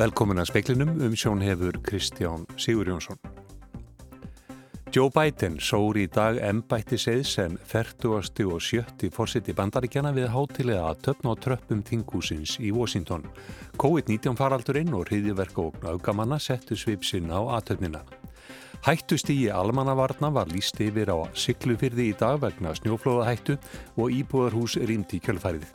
Velkomin að speklinum um sjón hefur Kristján Sigur Jónsson. Joe Biden sóri í dag ennbætti segð sem 40. og 70. fórsiti bandaríkjana við hátilega að töfna á tröppum tingúsins í Washington. COVID-19 faraldurinn og hriðiverka og augamanna settu svipsinn á aðtöfnina. Hættust í almannavarna var líst yfir á syklufyrði í dag vegna snjóflóðahættu og íbúðarhús rýmdi í kjölfærið.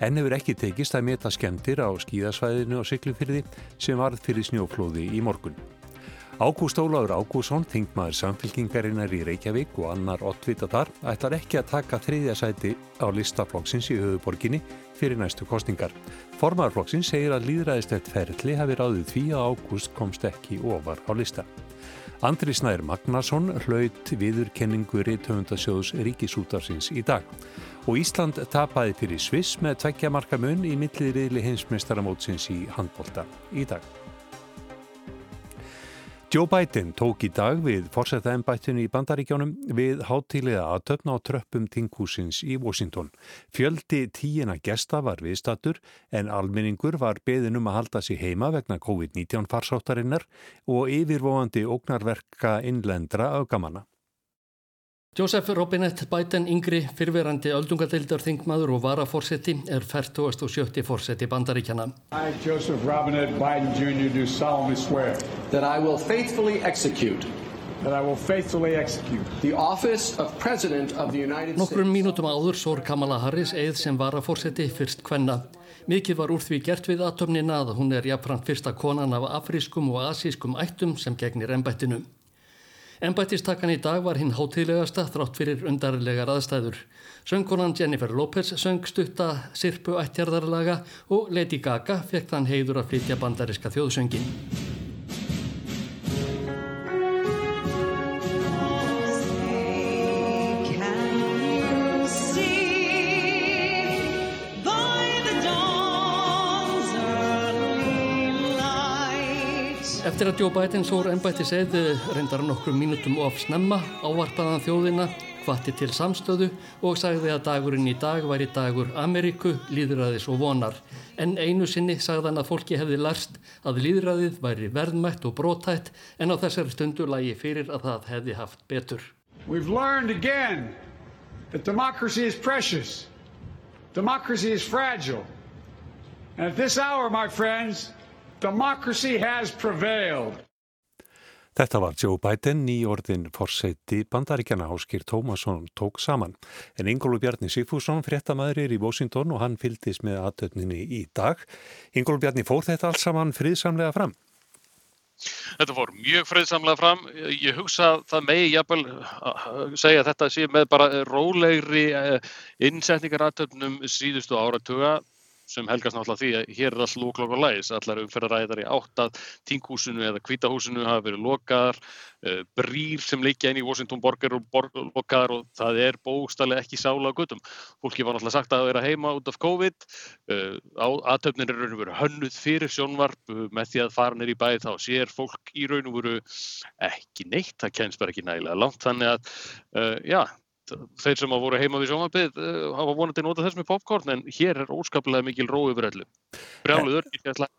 Enn hefur ekki tekist að meta skemmtir á skíðasvæðinu og syklufyrði sem varð fyrir snjóflóði í morgun. Ágúst Óláður Ágússon, þingmaður samfélkingarinnar í Reykjavík og annar ottvita þar, ætlar ekki að taka þriðja sæti á listaflokksins í höfuborginni fyrir næstu kostingar. Formarflokksins segir að líðræðistett ferli hafi ráðið því að Ágúst komst ekki ofar á lista. Andri Snær Magnarsson hlaut viðurkenningu Ríðtöfundasjóðs Ríkisútarsins í dag og Ísland tapaði fyrir Sviss með tveggja marka mun í milliðriðli heimsmeistaramótsins í handbólta í dag. Joe Biden tók í dag við fórsættaembættinu í bandaríkjónum við hátilega að töfna á tröppum tinghúsins í Washington. Fjöldi tíina gesta var viðstatur en alminningur var beðinum að halda sig heima vegna COVID-19 farsáttarinnar og yfirvóandi ógnarverka innlendra augamanna. Joseph Robinette Biden yngri fyrverandi öldungadeildar þingmaður og varaforsetti er 47. forseti bandaríkjana. I, Joseph Robinette Biden Jr. do solemnly swear that I will faithfully execute that I will faithfully execute the office of President of the United States. Nokkrum mínútum áður sór Kamala Harris eið sem varaforsetti fyrst hvenna. Mikið var úr því gert við atomnina að hún er jafnframt fyrsta konan af afrískum og asískum ættum sem gegnir ennbættinu. Embættistakkan í dag var hinn hátilegasta þrátt fyrir undarlegar aðstæður. Söngkonan Jennifer Lopez söng stutta sirpu ættjarðarlaga og Lady Gaga fekk þann heiður að flytja bandariska þjóðsöngin. Eftir að Joe Biden sór ennbætti segði reyndar nokkrum mínutum of snemma ávarpaðan þjóðina, hvati til samstöðu og sagði að dagurinn í dag væri dagur Ameríku, líðræðis og vonar. En einu sinni sagðan að fólki hefði larst að líðræðið væri verðmætt og brótætt en á þessari stundu lagi fyrir að það hefði haft betur. We've learned again that democracy is precious. Democracy is fragile. And at this hour, my friends, Democracy has prevailed. Þetta var Joe Biden, nýjordin fórseti bandaríkjana Áskir Tómasson tók saman. En Ingólu Bjarni Sigfússon, fréttamaður er í Washington og hann fyldist með aðtötninni í dag. Ingólu Bjarni, fór þetta alls saman friðsamlega fram? Þetta fór mjög friðsamlega fram. Ég hugsa að það megi jafnvel segja að þetta sé með bara rólegri innsetningar aðtötnum síðustu áratuga sem helgast náttúrulega því að hér er allt lóklokk og læs, allar umferðaræðar í áttað, tíngúsinu eða kvítahúsinu hafa verið lokaðar, uh, brýr sem leikja inn í Washington borgar og borg, lokaðar og það er bóstallega ekki sála á guttum. Fólki var náttúrulega sagt að það er að heima út af COVID, uh, aðtöfnir eru raun og veru hönnuð fyrir sjónvarp uh, með því að fara neyri bæði þá sér fólk í raun og veru ekki neitt, það kennst bara ekki nægilega langt, þannig að já, þeir sem að voru heima við sjónvarpið uh, hafa vonandi nota þess með popcorn en hér er óskaplega mikil ró yfir öllu brjáluður í þetta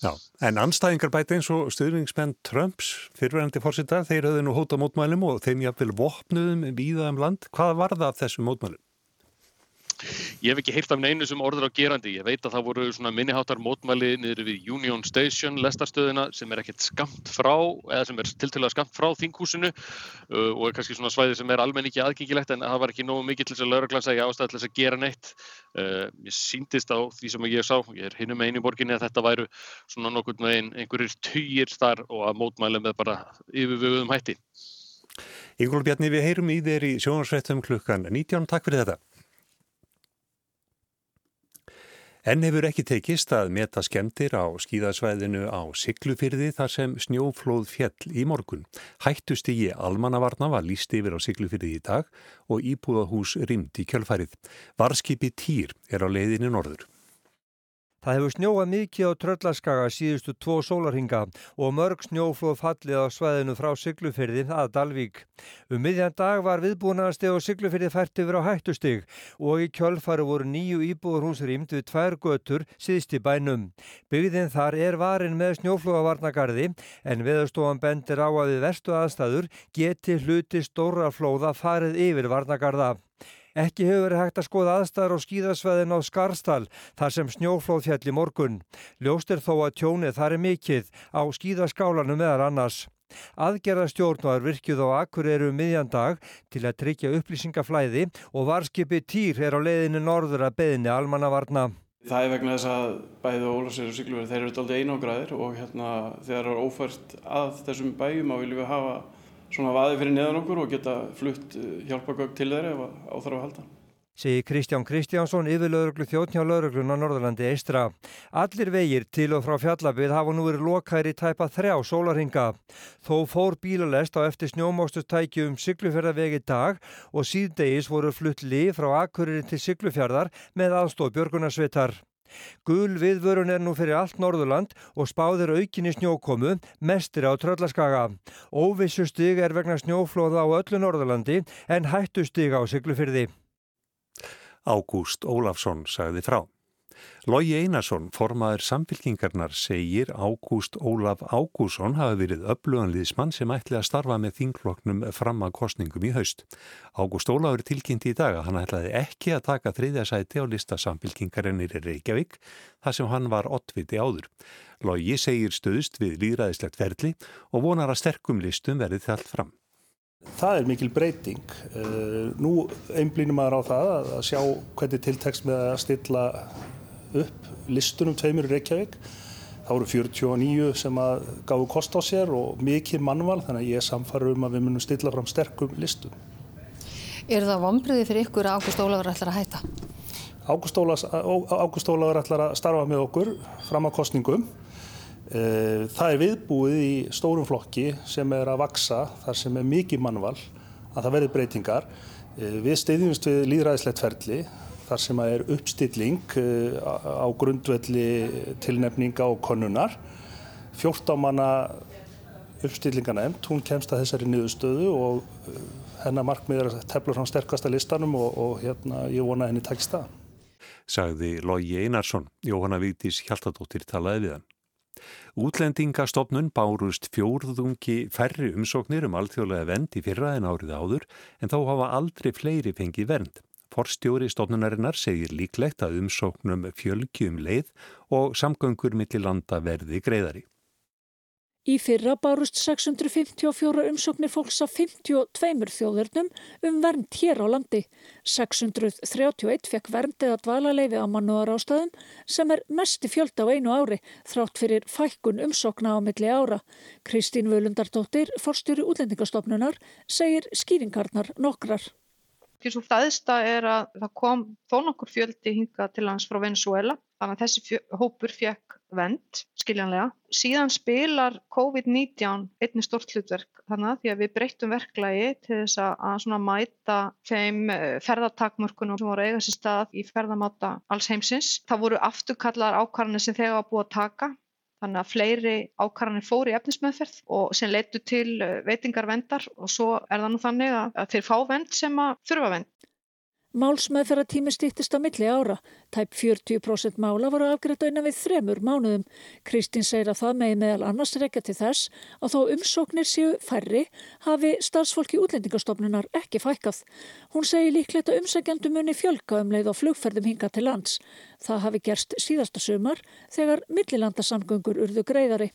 Já, en anstæðingar bæti eins og stuðningsmenn Trumps fyrirverandi fórsettar, þeir höfðu nú hóta mótmælum og þeim jáfnvel vopnuðum víða um land. Hvað var það af þessum mótmælum? Ég hef ekki heyrt af neinu sem orður á gerandi. Ég veit að það voru svona minniháttar mótmæli niður við Union Station, lestarstöðina, sem er ekkert skamt frá, eða sem er tiltölulega skamt frá þinghúsinu uh, og er kannski svona svæði sem er almenn ekki aðgengilegt en það var ekki nógu mikið til þess að lauraglann segja ástæði til þess að gera neitt. Uh, ég síndist á því sem ég sá, ég er hinnum einu borginni að þetta væru svona nokkur með einn einhverjir týjir þar og að mótmæla með bara yfirvöguðum hætti. Ígól Bjarni, við heyrum í þér í sjónarsrættum klukkan 19. Takk fyrir þetta. Enn hefur ekki tekist að meta skemmtir á skíðasvæðinu á Siglufyrði þar sem snjóflóð fjell í morgun. Hættust í almannavarna var líst yfir á Siglufyrði í dag og íbúðahús rimd í kjölfærið. Varskipi Týr er á leiðinu norður. Það hefur snjóað mikið á tröllaskaga síðustu tvo sólarhinga og mörg snjóflóð fallið á svæðinu frá Siglufyrði að Dalvík. Um miðjan dag var viðbúnaðasteg og Siglufyrði fært yfir á hættustig og í kjölfari voru nýju íbúðurhús rýmt við tvær götur síðst í bænum. Byggðin þar er varin með snjóflóðavarnagarði en viðstofan bendir á að við verstu aðstæður geti hluti stóra flóða farið yfir varnagarða. Ekki hefur verið hægt að skoða aðstæðar á skíðasveðin á Skarstal þar sem snjóflóð fjall í morgun. Ljóst er þó að tjónið þar er mikill á skíðaskálanum meðal annars. Aðgerðastjórnar virkjuð á akkur eru um miðjandag til að tryggja upplýsingaflæði og varskipi týr er á leiðinu norður að beðinni almannavarna. Það er vegna þess að bæðið og Ólafsir og Siglufjörð þeir eru doldið einogræðir og hérna þegar það er ófært að þessum bæjum á viljum við hafa svona vaði fyrir neðan okkur og geta flutt eh, hjálpagögg til þeirra ef áþarf að halda. Segir Kristján Kristjánsson yfir lauruglu þjóttnjá lauruglun á Norðurlandi eistra. Allir vegir til og frá fjallabið hafa nú verið lokæri tæpa þrjá sólarhinga. Þó fór bílalest á eftir snjómóstustækju um Siglufjörðavegi dag og síðdegis voru flutt lið frá Akureyri til Siglufjörðar með aðstóð Björgunarsveitar. Gul viðvörun er nú fyrir allt Norðurland og spáðir aukinni snjókomu, mestir á tröllaskaga. Óvissu stig er vegna snjóflóða á öllu Norðurlandi en hættu stig á syklufyrði. Ágúst Ólafsson sagði frá. Lógi Einarsson, formaður samfélkingarnar, segir Ágúst Ólaf Ágússon hafi verið öfluganliðismann sem ætli að starfa með þingloknum fram að kostningum í haust. Ágúst Ólaf er tilkynnt í dag að hann ætlaði ekki að taka þriðja sæti á lista samfélkingarnir í Reykjavík þar sem hann var ottviti áður. Lógi segir stöðust við líðræðislegt ferli og vonar að sterkum listum verði þallt fram. Það er mikil breyting. Eh, nú einblýnum maður á það að sjá hvernig tiltekst með að stilla upp listunum tveimur í Reykjavík. Það voru 49 sem að gafu kost á sér og mikið mannval þannig að ég samfarið um að við munum stilla fram sterkum listum. Er það vonbriði fyrir ykkur að Ágúst Ólafur ætlar að hætta? Ágúst Ólafur ætlar að starfa með okkur fram á kostningum. Eh, það er viðbúið í stórum flokki sem er að vaksa þar sem er mikið mannval að það verði breytingar. Eh, við steyðjumst við líðræðislegt ferli þar sem að er uppstilling eh, á grundvelli tilnefninga og konnunar. 14 manna uppstillinganemnd, hún kemst að þessari niðurstöðu og eh, hennar markmið er að tefla frá sterkasta listanum og, og hérna, ég vona henni takist það. Sagði Lógi Einarsson, Jóhanna Vítis Hjaltadóttir talaði við hann. Útlendingastofnun bárust fjórðungi færri umsóknir um alþjóðlega vend í fyrra en árið áður en þá hafa aldrei fleiri fengið vernd. Forstjóri stofnunarinnar segir líklegt að umsóknum fjölgjum leið og samgöngur millir landa verði greiðari. Í fyrra bárust 654 umsóknir fólks af 52 þjóðurnum um vernd hér á landi. 631 fekk vernd eða dvalarleifi á mannúðar ástæðum sem er mesti fjölda á einu ári þrátt fyrir fækkun umsókna á milli ára. Kristín Völundardóttir, forstjóri útlendingastofnunar, segir skýringarnar nokkrar. Svo staðista er að það kom þó nokkur fjöldi hinga til hans frá Venezuela þannig að þessi hópur fekk vend, skiljanlega. Síðan spilar COVID-19 einni stort hlutverk þannig að því að við breyttum verklagi til þess að mæta þeim eh, ferðartakmörkunum sem voru eigað sér stað í ferðamáta alls heimsins. Það voru afturkallar ákvarðanir sem þegar var búið að taka Þannig að fleiri ákvarðanir fóri í efnismöðferð og sem leitu til eh, veitingarvendar og svo er það nú þannig að þeir fá vend sem að þurfa vend. Málsmeðferðartími stýttist á milli ára. Tæp 40% mála voru afgriðt auðna við þremur mánuðum. Kristín segir að það megi meðal annars rekja til þess að þó umsóknir séu færri hafi starfsfólki útlendingastofnunar ekki fækkað. Hún segir líklegt að umsækjandum muni fjölka um leið og flugferðum hinga til lands. Það hafi gerst síðasta sumar þegar millilandasamgöngur urðu greiðari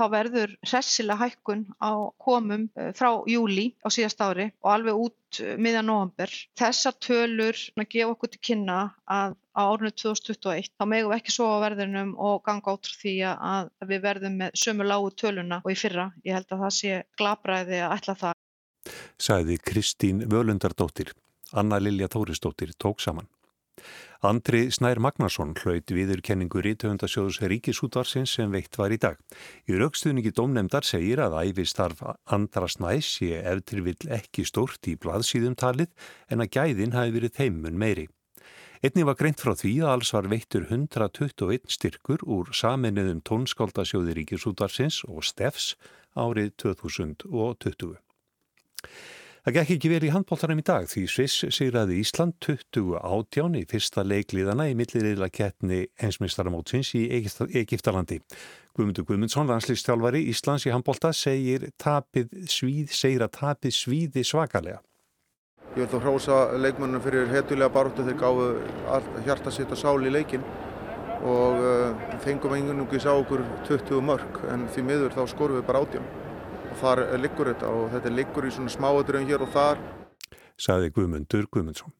þá verður hressilega hækkun á komum eh, frá júli á síðast ári og alveg út eh, miðjan november. Þessar tölur gefa okkur til kynna að á árunni 2021 þá megum við ekki svo á verðinum og ganga áttur því að við verðum með sömu lágu töluna og í fyrra. Ég held að það sé glabræði að ætla það. Sæði Kristín Völundardóttir. Anna Lilja Tórisdóttir tók saman. Andri Snær Magnarsson hlaut viðurkenningu Rítöfundasjóðs Ríkisútvarsins sem veitt var í dag. Í raukstuðningi domnemdar segir að æfistarf Andra Snæs sé eftir vill ekki stórt í blaðsýðum talið en að gæðin hafi verið heimun meiri. Einni var greint frá því að alls var veittur 121 styrkur úr saminuðum tónskáldasjóði Ríkisútarsins og Steffs árið 2020. Það gekk ekki verið í handbóltarum í dag því Sviss sigraði Ísland 20 átján í fyrsta leikliðana í millirriðla kettni hensmistaramótsins í Egiptalandi. Guðmundur Guðmundsson, landslýstjálfari Íslands í handbólta, segir, svíð, segir að tapið svíði svakalega. Ég vil þá hrósa leikmannum fyrir hetulega baróttu þegar gáðu hjarta sitt að sáli í leikin og uh, fengum einhvernugis á okkur 20 mörg en því miður þá skorum við bara átján þar liggur þetta og þetta liggur í svona smáadröðum hér og þar. Saði Guðmundur Guðmundsson.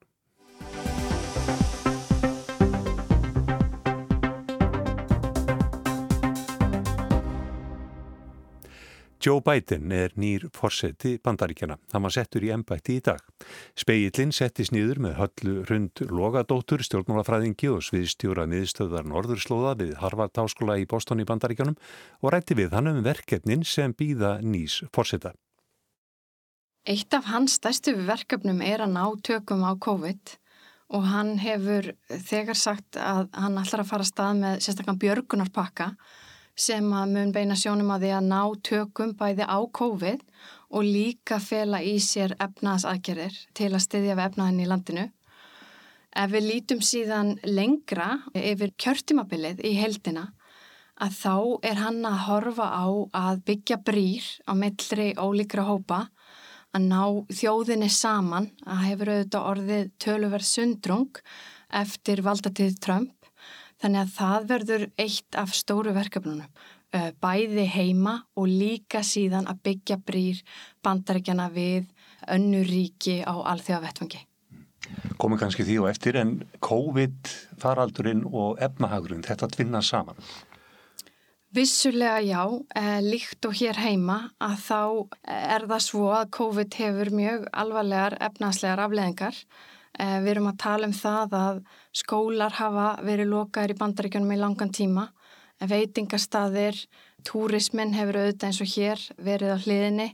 Joe Biden er nýr forseti bandaríkjana. Það maður settur í ennbætti í dag. Speillin settist nýður með höllu rund logadóttur, stjórnmálafræðingi og sviðstjóra miðstöðar Norðurslóða við Harvard Háskóla í Boston í bandaríkjanum og rætti við hann um verkefnin sem býða nýs forseta. Eitt af hans stærstu verkefnum er að ná tökum á COVID og hann hefur þegar sagt að hann ætlar að fara að stað með sérstaklega björgunarpakka sem að mun beina sjónum að því að ná tökum bæði á COVID og líka fela í sér efnaðsaðgerir til að styðja við efnaðin í landinu. Ef við lítum síðan lengra yfir kjörtimabilið í heldina að þá er hann að horfa á að byggja brýr á mellri ólíkra hópa að ná þjóðinni saman að hefur auðvitað orðið töluverð sundrung eftir valdatíð Trump Þannig að það verður eitt af stóru verkefnunum, bæði heima og líka síðan að byggja brýr bandaríkjana við önnu ríki á alþjóðavettfangi. Komið kannski því og eftir en COVID, faraldurinn og efnahagurinn, þetta tvinna saman? Vissulega já, líkt og hér heima að þá er það svo að COVID hefur mjög alvarlegar efnaslegar afleðingar Eh, við erum að tala um það að skólar hafa verið lokaður í bandaríkjunum í langan tíma, veitingastaðir, túrismin hefur auðvitað eins og hér verið á hliðinni.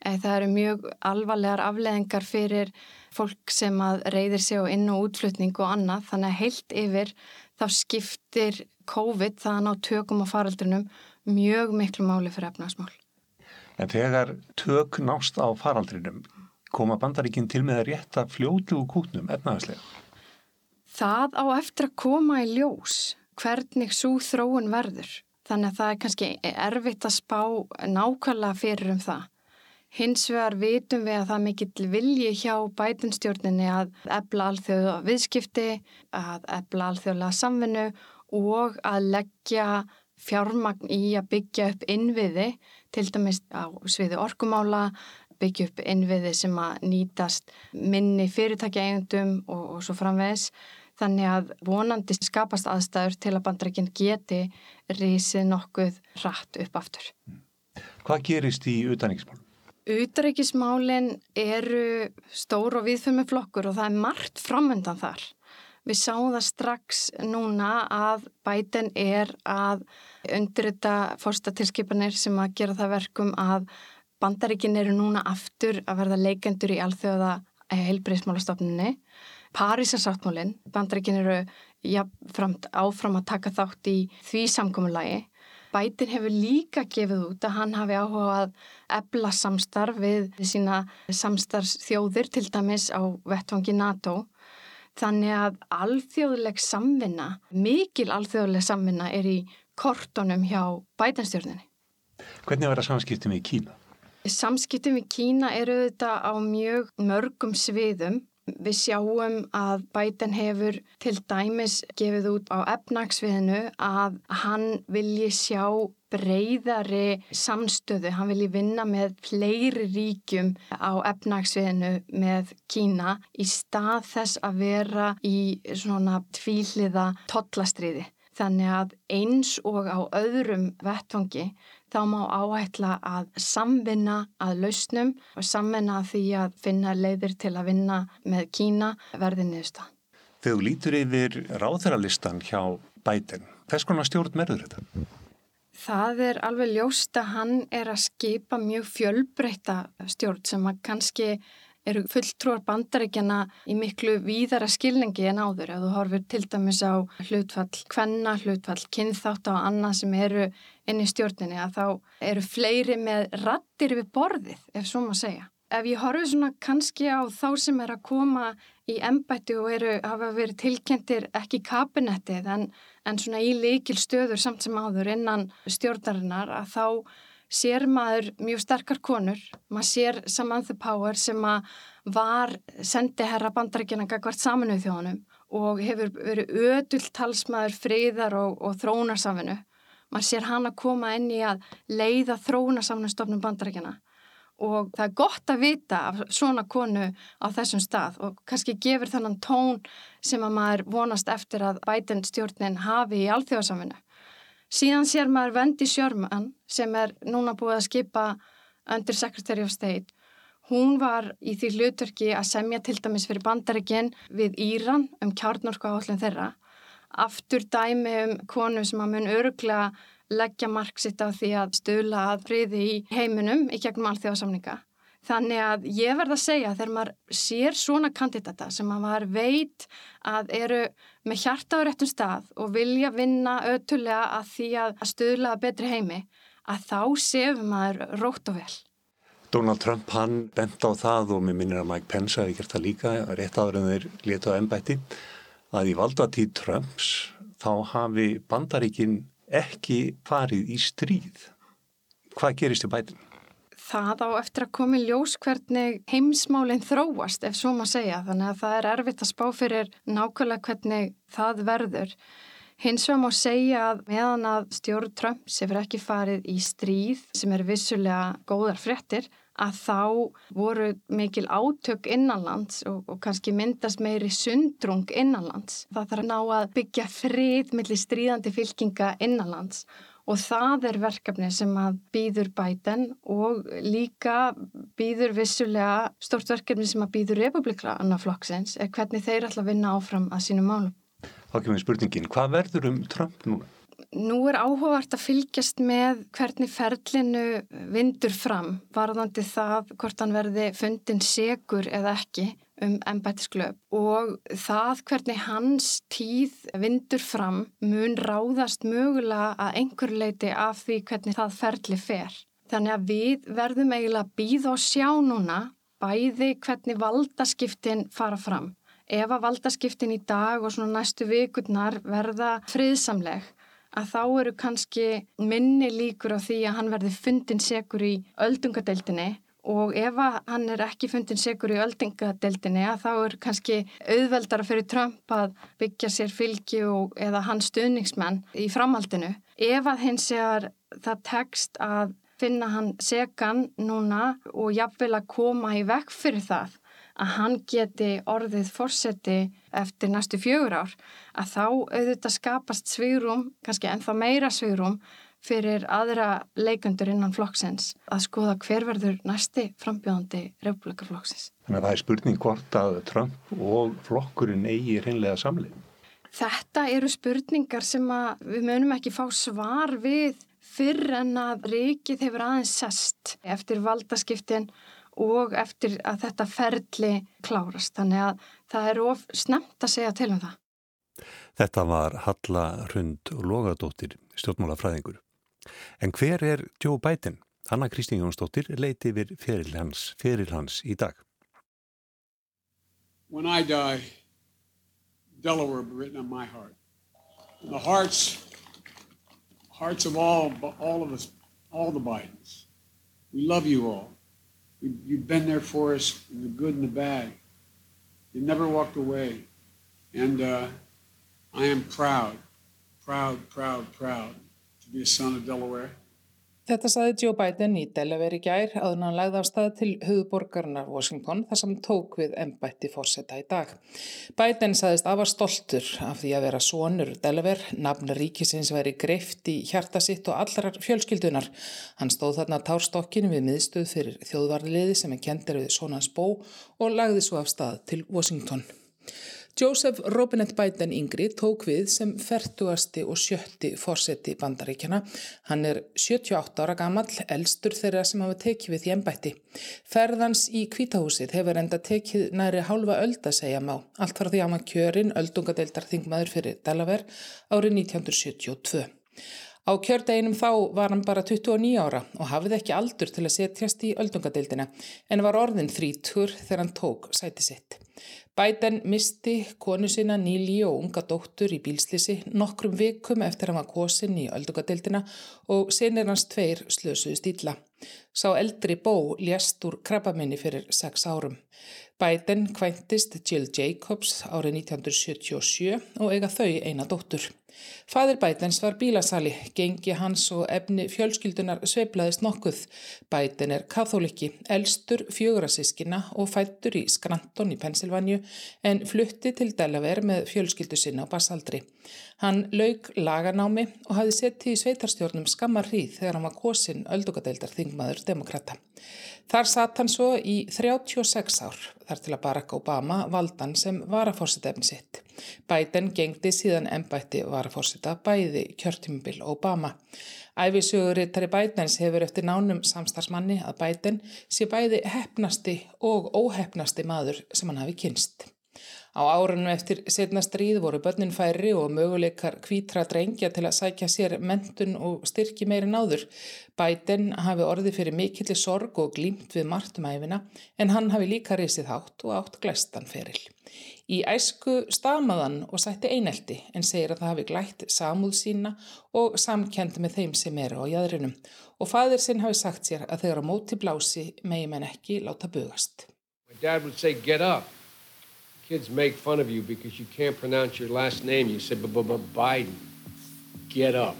Eh, það eru mjög alvarlegar afleðingar fyrir fólk sem að reyðir sig á inn- og útflutning og annað, þannig að heilt yfir þá skiptir COVID þann á tökum og faraldrinum mjög miklu máli fyrir efnarsmál. En þegar tök nást á faraldrinum, koma bandaríkinn til með að rétta fljótu og kútnum efnaðarslega? Það á eftir að koma í ljós hvernig svo þróun verður. Þannig að það er kannski erfitt að spá nákvæmlega fyrir um það. Hins vegar vitum við að það mikill vilji hjá bætinstjórninni að ebla alþjóðu viðskipti, að ebla alþjóðlega samvinnu og að leggja fjármagn í að byggja upp innviði, til dæmis á sviði orkumála, byggja upp innviði sem að nýtast minni fyrirtækja eigundum og, og svo framvegs. Þannig að vonandi skapast aðstæður til að bandrækinn geti risið nokkuð rætt upp aftur. Hvað gerist í utanriksmálum? Utanriksmálinn eru stór og viðfömi flokkur og það er margt framöndan þar. Við sáum það strax núna að bæten er að undirrita fórstatilskipanir sem að gera það verkum að Bandaríkin eru núna aftur að verða leikendur í alþjóða heilbreyðsmálastofnunni. Parísarsáttmálinn, Bandaríkin eru ja, framt, áfram að taka þátt í því samkominnlagi. Bætin hefur líka gefið út að hann hafi áhuga að ebla samstarf við sína samstarfsþjóðir til dæmis á vettvangi NATO. Þannig að alþjóðleg samvinna, mikil alþjóðleg samvinna er í kortonum hjá bætinstjórninni. Hvernig var það samskiptum í Kína? Samskiptum við Kína eru þetta á mjög mörgum sviðum. Við sjáum að Biden hefur til dæmis gefið út á efnagsviðinu að hann vilji sjá breyðari samstöðu, hann vilji vinna með fleiri ríkjum á efnagsviðinu með Kína í stað þess að vera í svona tvíliða tollastriði. Þannig að eins og á öðrum vettfangi þá má áætla að samvinna að lausnum og samvinna því að finna leiðir til að vinna með Kína verði niðursta. Þegar lítur yfir ráðherralistan hjá bætin, hvers konar stjórn merður þetta? Það er alveg ljóst að hann er að skipa mjög fjölbreyta stjórn sem að kannski eru fulltrúar bandaríkjana í miklu víðara skilningi en áður. Þú horfir til dæmis á hlutfall kvenna, hlutfall kynþátt á annað sem eru inn í stjórninni að þá eru fleiri með rattir við borðið, ef svo maður segja. Ef ég horfi svona kannski á þá sem er að koma í embætti og eru, hafa verið tilkynntir ekki kabinettið en, en svona í leikil stöður samt sem áður innan stjórnarinnar að þá sér maður mjög sterkar konur, maður sér Samantha Power sem að var sendiherra bandarækjana gagvart saminuð þjóðanum og hefur verið ödult talsmaður friðar og, og þróunarsaminu. Maður sér hann að koma inn í að leiða þróunarsamnustofnum bandarækjana og það er gott að vita af svona konu á þessum stað og kannski gefur þannan tón sem að maður vonast eftir að Biden stjórnin hafi í alþjóðsaminu. Síðan sér maður Vendi Sjörman sem er núna búið að skipa Under Secretary of State. Hún var í því hlutverki að semja til dæmis fyrir bandaríkinn við Íran um kjarnorku áhullin þeirra. Aftur dæmi um konu sem að mun öruglega leggja marksitt á því að stöla að friði í heiminum í gegnum alþjóðasamninga. Þannig að ég verð að segja þegar maður sér svona kandidata sem maður veit að eru með hjarta á réttum stað og vilja vinna ötulega að því að stöðla betri heimi að þá séum maður rótt og vel. Donald Trump hann bent á það og mér minnir að Mike Pence hafi gert það líka rétt áður en þeir leta á ennbætti að í valdatíð Trumps þá hafi bandaríkin ekki farið í stríð. Hvað gerist í bætinu? það á eftir að komi ljós hvernig heimsmálinn þróast ef svo maður segja þannig að það er erfitt að spá fyrir nákvæmlega hvernig það verður. Hins vegar má segja að meðan að stjórn Trumps hefur ekki farið í stríð sem er vissulega góðar fréttir að þá voru mikil átök innanlands og, og kannski myndast meiri sundrung innanlands. Það þarf að ná að byggja frið millir stríðandi fylkinga innanlands og það er verkefni sem að býður bæten og líka býður vissulega stort verkefni sem að býður republikla annaf flokksins er hvernig þeir ætla að vinna áfram að sínum málum. Þá kemur spurningin, hvað verður um Trump núna? Nú er áhugavert að fylgjast með hvernig ferlinu vindur fram varðandi það hvort hann verði fundin segur eða ekki um embætisklöp og það hvernig hans tíð vindur fram mun ráðast mögulega að einhver leiti af því hvernig það ferli fer. Þannig að við verðum eiginlega að býða og sjá núna bæði hvernig valdaskiptin fara fram. Ef að valdaskiptin í dag og svona næstu vikurnar verða friðsamleg að þá eru kannski minni líkur á því að hann verði fundin segur í öldungadeildinni og ef hann er ekki fundin segur í öldingadeldinni að þá er kannski auðveldara fyrir Trump að byggja sér fylgi og, eða hans stuðningsmenn í framhaldinu. Ef að hins er það tekst að finna hann segan núna og jafnvel að koma í vekk fyrir það að hann geti orðið fórseti eftir næstu fjögur ár að þá auðvitað skapast svigrum, kannski ennþá meira svigrum fyrir aðra leikundur innan flokksins að skoða hver verður næsti frambjóðandi republikaflokksins. Þannig að það er spurning hvort að Trump og flokkurinn eigi reynlega samlið. Þetta eru spurningar sem við munum ekki fá svar við fyrr en að ríkið hefur aðeins sest eftir valdaskiptin og eftir að þetta ferli klárast. Þannig að það er of snemt að segja til um það. Þetta var Halla Rund Logadóttir, stjórnmálafræðingur. En hver er Joe Biden? Anna Kristín Jónsdóttir leiti yfir feril hans, feril hans í dag. When I die, Delaware will be written on my heart. And the hearts, hearts of all, all of us, all the Bidens. We love you all. You've been there for us in the good and the bad. You never walked away. And uh, I am proud, proud, proud, proud Þetta saði Joe Biden í Delaware í gær að hann lagði af stað til höfuborgarnar Washington þar sem tók við ennbætti fórseta í dag. Biden saðist afar stoltur af því að vera sonur Delaware, nafn ríkisins veri greift í hjarta sitt og allrar fjölskyldunar. Hann stóð þarna társtokkin við miðstöð fyrir þjóðvarliði sem er kendir við sonans bó og lagði svo af stað til Washington. Joseph Robinette Biden yngri tók við sem 40. og 70. fórseti bandaríkjana. Hann er 78 ára gammal, elstur þeirra sem hafa tekið við í ennbætti. Ferðans í kvítahúsið hefur enda tekið næri hálfa öld að segja má. Allt var því að hann kjörin öldungadeildar þingmaður fyrir Delaware árið 1972. Á kjördeginum þá var hann bara 29 ára og hafði ekki aldur til að setjast í öldungadeildina en var orðin þrítur þegar hann tók sæti sitt. Biden misti konu sína Níli og unga dóttur í bílslisi nokkrum vikum eftir hann var kosin í öldungadeildina og sinir hans tveir slösuðu stíla. Sá eldri bó lést úr krabbaminni fyrir sex árum. Biden kvæntist Jill Jacobs árið 1977 og eiga þau eina dóttur. Fadir Bætens var bílasali, gengi hans og efni fjölskyldunar sveiplaðist nokkuð. Bæten er katholiki, elstur fjögurasískina og fættur í Skranton í Pensilvanju en flutti til Delaware með fjölskyldu sinna á basaldri. Hann laug laganámi og hafði sett í sveitarstjórnum skammar hríð þegar hann var kosin öldugadeildar þingmaður demokrata. Þar satt hann svo í 36 ár þar til að Barack Obama valdan sem varafórsetefni sitt. Biden gengdi síðan ennbætti varafórseta bæði kjörtímubil Obama. Æfisugurittari Bidens hefur eftir nánum samstagsmanni að Biden sé bæði hefnasti og óhefnasti maður sem hann hafi kynst. Á árunum eftir setna stríð voru börnin færi og möguleikar kvítra drengja til að sækja sér mentun og styrki meiri náður. Biden hafi orði fyrir mikilli sorg og glýmt við martumæfina en hann hafi líka risið hátt og átt glæstan feril. Í æsku stamaðan og sætti einelti en segir að það hafi glætt samúð sína og samkendi með þeim sem eru á jæðrinum og fadir sinn hafi sagt sér að þegar á móti blási megi menn ekki láta bugast. Kids make fun of you because you can't pronounce your last name. You say Biden. Get up.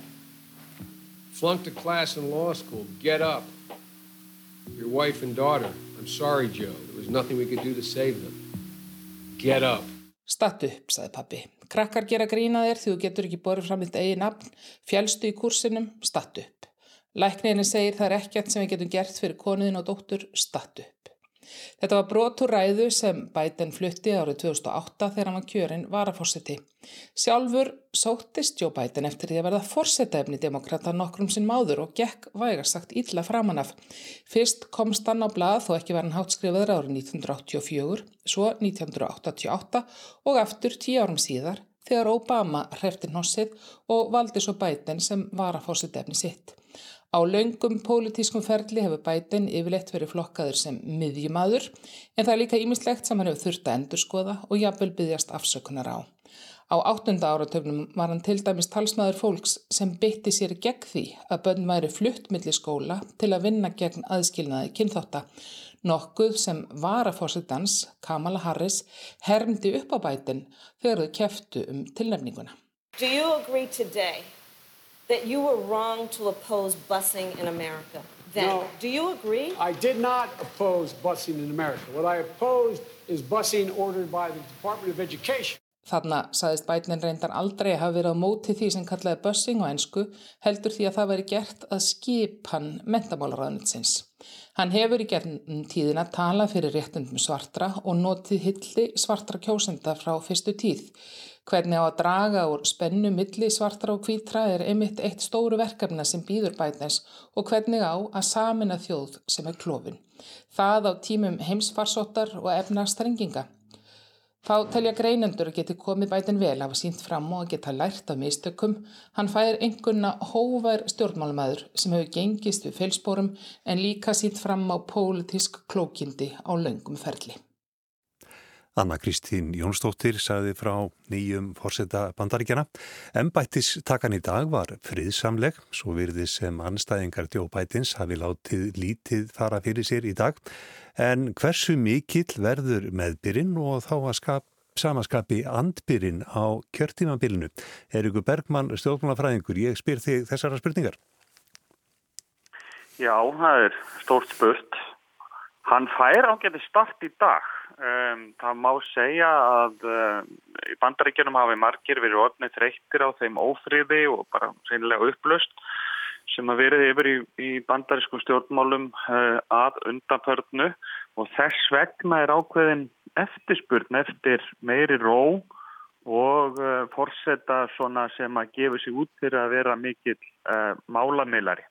Flunked a class in law school. Get up. Your wife and daughter. I'm sorry, Joe. There was nothing we could do to save them. Get up. Statt upp, saði pappi. Krakkar gera grína þér því þú getur ekki borðið fram eitt eigi nafn. Fjálstu í kursinum, statt upp. Læknirinn segir það er ekkert sem við getum gert fyrir konuðin og dóttur, statt upp. Þetta var brotur ræðu sem Biden flutti árið 2008 þegar hann var kjörinn varafórseti. Sjálfur sóttist Joe Biden eftir því að verða fórsetefni demokrata nokkrum sinn máður og gekk vægarsagt illa framanaf. Fyrst komst hann á blað þó ekki verðan hátskrifaður árið 1984, svo 1988 og aftur tíu árum síðar þegar Obama hrefti nossið og valdi svo Biden sem varafórsetefni sitt. Á laungum pólitískum ferli hefur bætin yfirleitt verið flokkaður sem miðjumadur en það er líka ímislegt sem hann hefur þurft að endurskoða og jafnvel byggjast afsökunar á. Á áttunda áratöfnum var hann til dæmis talsmaður fólks sem bytti sér gegn því að bönn væri flutt millir skóla til að vinna gegn aðskilnaði kynþótta. Nokkuð sem var að fórsetans, Kamala Harris, hermdi upp á bætin þegar þau keftu um tilnefninguna. Do you agree today that you were wrong to oppose busing in America. Then, no, do you agree? I did not oppose busing in America. What I opposed is busing ordered by the Department of Education. Þarna saðist Biden reyndar aldrei hafa verið á móti því sem kallaði bussing og ennsku heldur því að það veri gert að skipan mentamálaráðnitsins. Hann hefur í gerðin tíðin að tala fyrir réttundum svartra og notið hilli svartra kjósenda frá fyrstu tíð. Hvernig á að draga úr spennu milli svartra og hvítra er einmitt eitt stóru verkefna sem býður bætnes og hvernig á að samina þjóð sem er klófin. Það á tímum heimsfarsóttar og efnarstrenginga. Þá telja greinendur að geti komið bætin vel að hafa sínt fram og að geta lært af mistökum. Hann fær einhverna hóvar stjórnmálumæður sem hefur gengist við fylgspórum en líka sínt fram á pólitísk klókindi á laungum ferli. Anna Kristín Jónsdóttir sagði frá nýjum fórseta bandaríkjana. Embættis takan í dag var friðsamleg, svo virði sem anstæðingar djóbætins hafi látið lítið fara fyrir sér í dag. En hversu mikill verður meðbyrinn og þá að skap, samaskapi andbyrinn á kjörtímanbyrinu? Erikur Bergmann, stjórnmálafræðingur, ég spyr þig þessara spurningar. Já, það er stórt spurt. Hann fær ágæti start í dag Um, það má segja að um, í bandaríkjunum hafi margir verið orðnið þreyttir á þeim ófríði og bara seinlega upplöst sem að verið yfir í, í bandarískum stjórnmálum uh, að undanförnu og þess vegna er ákveðin eftirspurn eftir meiri ró og uh, forsetta svona sem að gefa sig út fyrir að vera mikill uh, málamilari.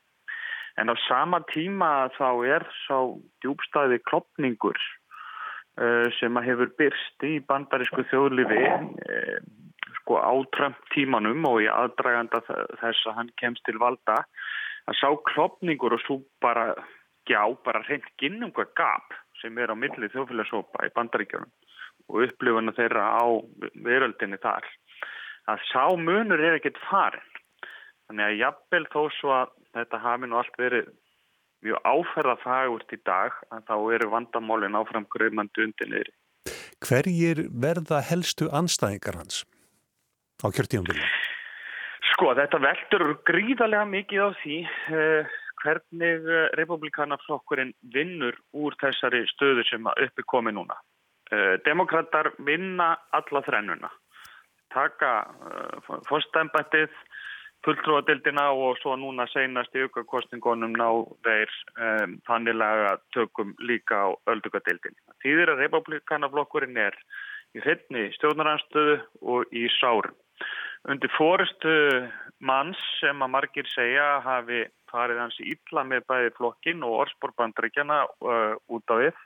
En á sama tíma þá er sá djúbstæði klopningur sem að hefur byrst í bandarísku þjóðlifi sko á Trump tímanum og í aðdraganda þess að hann kemst til valda að sá klopningur og svo bara gjá, bara reynd ginnunga gap sem er á milli þjóðfélagsópa í bandaríkjunum og upplifuna þeirra á veröldinni þar að sá munur er ekkert farin þannig að jafnvel þó svo að þetta hafi nú allt verið mjög áferða fagurt í dag að þá eru vandamálin áfram gröfmandu undir niður Hverjir verða helstu anstæðingar hans á kjörtíumbyrju? Sko þetta veldur gríðarlega mikið á því eh, hvernig eh, republikanaflokkurinn vinnur úr þessari stöðu sem uppi komi núna. Eh, Demokrater vinna alla þrennuna, taka eh, fórstæmbættið, fulltrúadildina og svo núna seinast í aukakostingunum ná þeir um, þannilega tökum líka á öldukadildin. Þýðir að republikanaflokkurinn er í hreitni stjórnaranstöðu og í sárum. Undir fórustu manns sem að margir segja hafi farið hans í illa með bæði flokkin og orðsporbandryggjana uh, út á við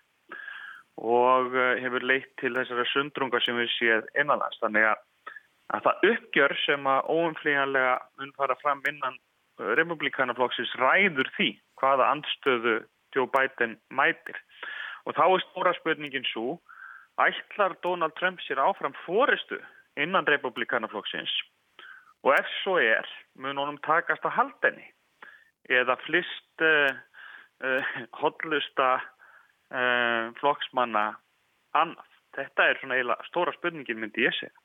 og hefur leitt til þessara sundrunga sem við séð innanlands. Þannig að, að það uppgjör sem að óumflíjanlega mun fara fram innan eh, republikanaflokksins ræður því hvaða andstöðu Joe Biden mætir. Og þá er stóra spurningin svo, ætlar Donald Trump sér áfram fóristu innan republikanaflokksins og ef svo er, mun honum takast að haldenni eða flist uh, uh, hodlusta uh, flokksmanna annað. Þetta er svona eiginlega stóra spurningin myndi ég segja.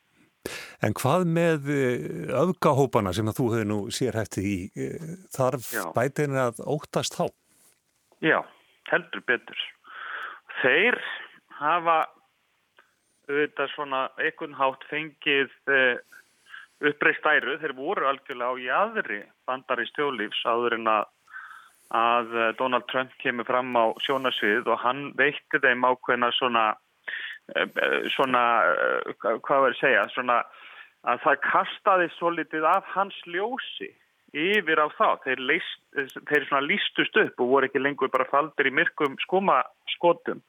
En hvað með eh, öfgahópana sem að þú hefur nú sér hætti í, eh, þarf bætin að óttast þá? Já, heldur betur. Þeir hafa auðvitað svona einhvern hátt fengið uppreist æru. Þeir voru algjörlega á í aðri bandar í stjólífs áður en að að eh, Donald Trump kemur fram á sjónasvið og hann veitti þeim ákveðna svona, eh, svona hvað verður að segja, svona að það kastaði svo litið af hans ljósi yfir á þá. Þeir, leist, þeir lístust upp og voru ekki lengur bara faldir í myrkum skomaskotum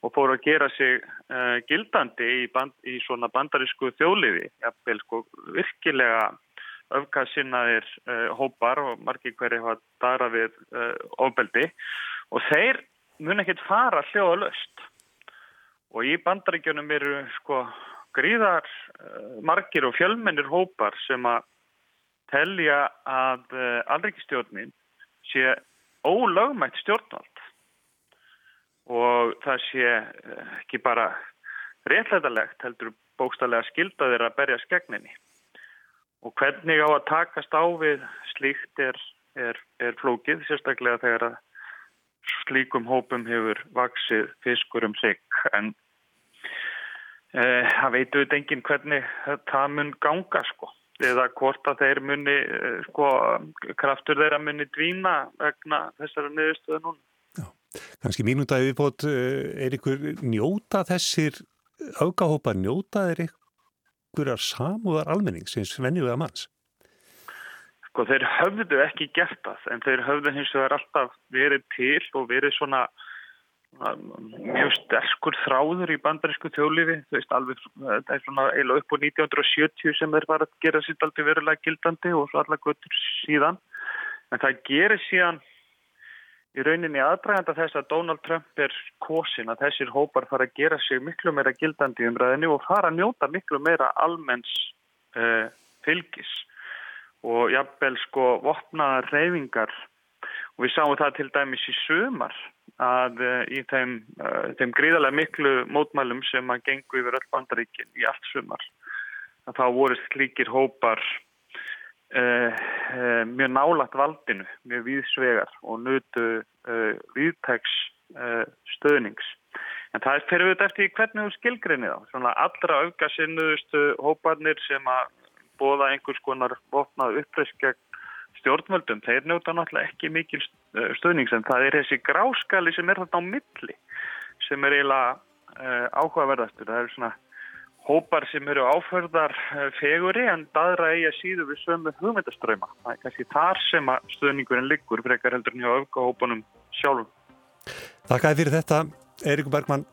og fóru að gera sig uh, gildandi í, band, í svona bandarísku þjóliði, jafnvel sko virkilega öfkasinnaðir uh, hópar og margir hverju hafa dara við uh, ofbeldi. Og þeir mun ekkert fara hljóða löst og í bandaríkjunum eru sko gríðar uh, margir og fjölmennir hópar sem að telja að alrikistjórnin sé ólögmætt stjórnvald. Og það sé ekki bara réttlætalegt heldur bókstallega skildaðir að berja skegninni og hvernig á að takast á við slíkt er, er, er flókið, sérstaklega þegar að slíkum hópum hefur vaksið fiskur um sig. En það veitu þetta enginn hvernig það mun ganga sko eða hvort að þeir muni e, sko kraftur þeirra muni dvína vegna þessara niðurstöðu núna. Já, kannski mínúta yfirbót e, er ykkur njóta þessir aukahópa njóta er ykkur einhverjar samúðar almenningsins venjulega manns? Sko þeir höfðu ekki gert það en þeir höfðu hins vegar alltaf verið til og verið svona mjög sterkur þráður í bandarísku þjóðlifi þú veist alveg, það er svona eiginlega upp á 1970 sem þeir var að gera sitt aldrei verulega gildandi og svo allar göttur síðan. En það gerir síðan í rauninni aðdraganda þess að Donald Trump er kosin að þessir hópar fara að gera sig miklu meira gildandi umræðinu og fara að njóta miklu meira almenns uh, fylgis og jafnvel sko vopnaða reyfingar og við sáum það til dæmis í sömar að uh, í þeim, uh, þeim gríðarlega miklu mótmælum sem að gengu yfir öll bandaríkin í allt sömar að þá voru slíkir hópar Uh, uh, mjög nálagt valdinu, mjög víðsvegar og nutu uh, víðtæks stöðnings. En það er fyrir auðvitað eftir hvernig þú skilgrinni þá. Svona allra aukasinnuðustu hóparnir sem að bóða einhvers konar vopnað uppreist gegn stjórnvöldum, þeir njóta náttúrulega ekki mikil stöðnings en það er þessi gráskali sem er þarna á milli sem er eiginlega uh, áhugaverðastur. Það eru svona hópar sem eru áförðar feguri en daðra eiga síðu við sömu hugmyndaströyma. Það er kannski þar sem að stöðningurinn liggur frekar heldur njá öfgahópunum sjálfum. Þakkaði fyrir þetta, Eiríkur Bergman.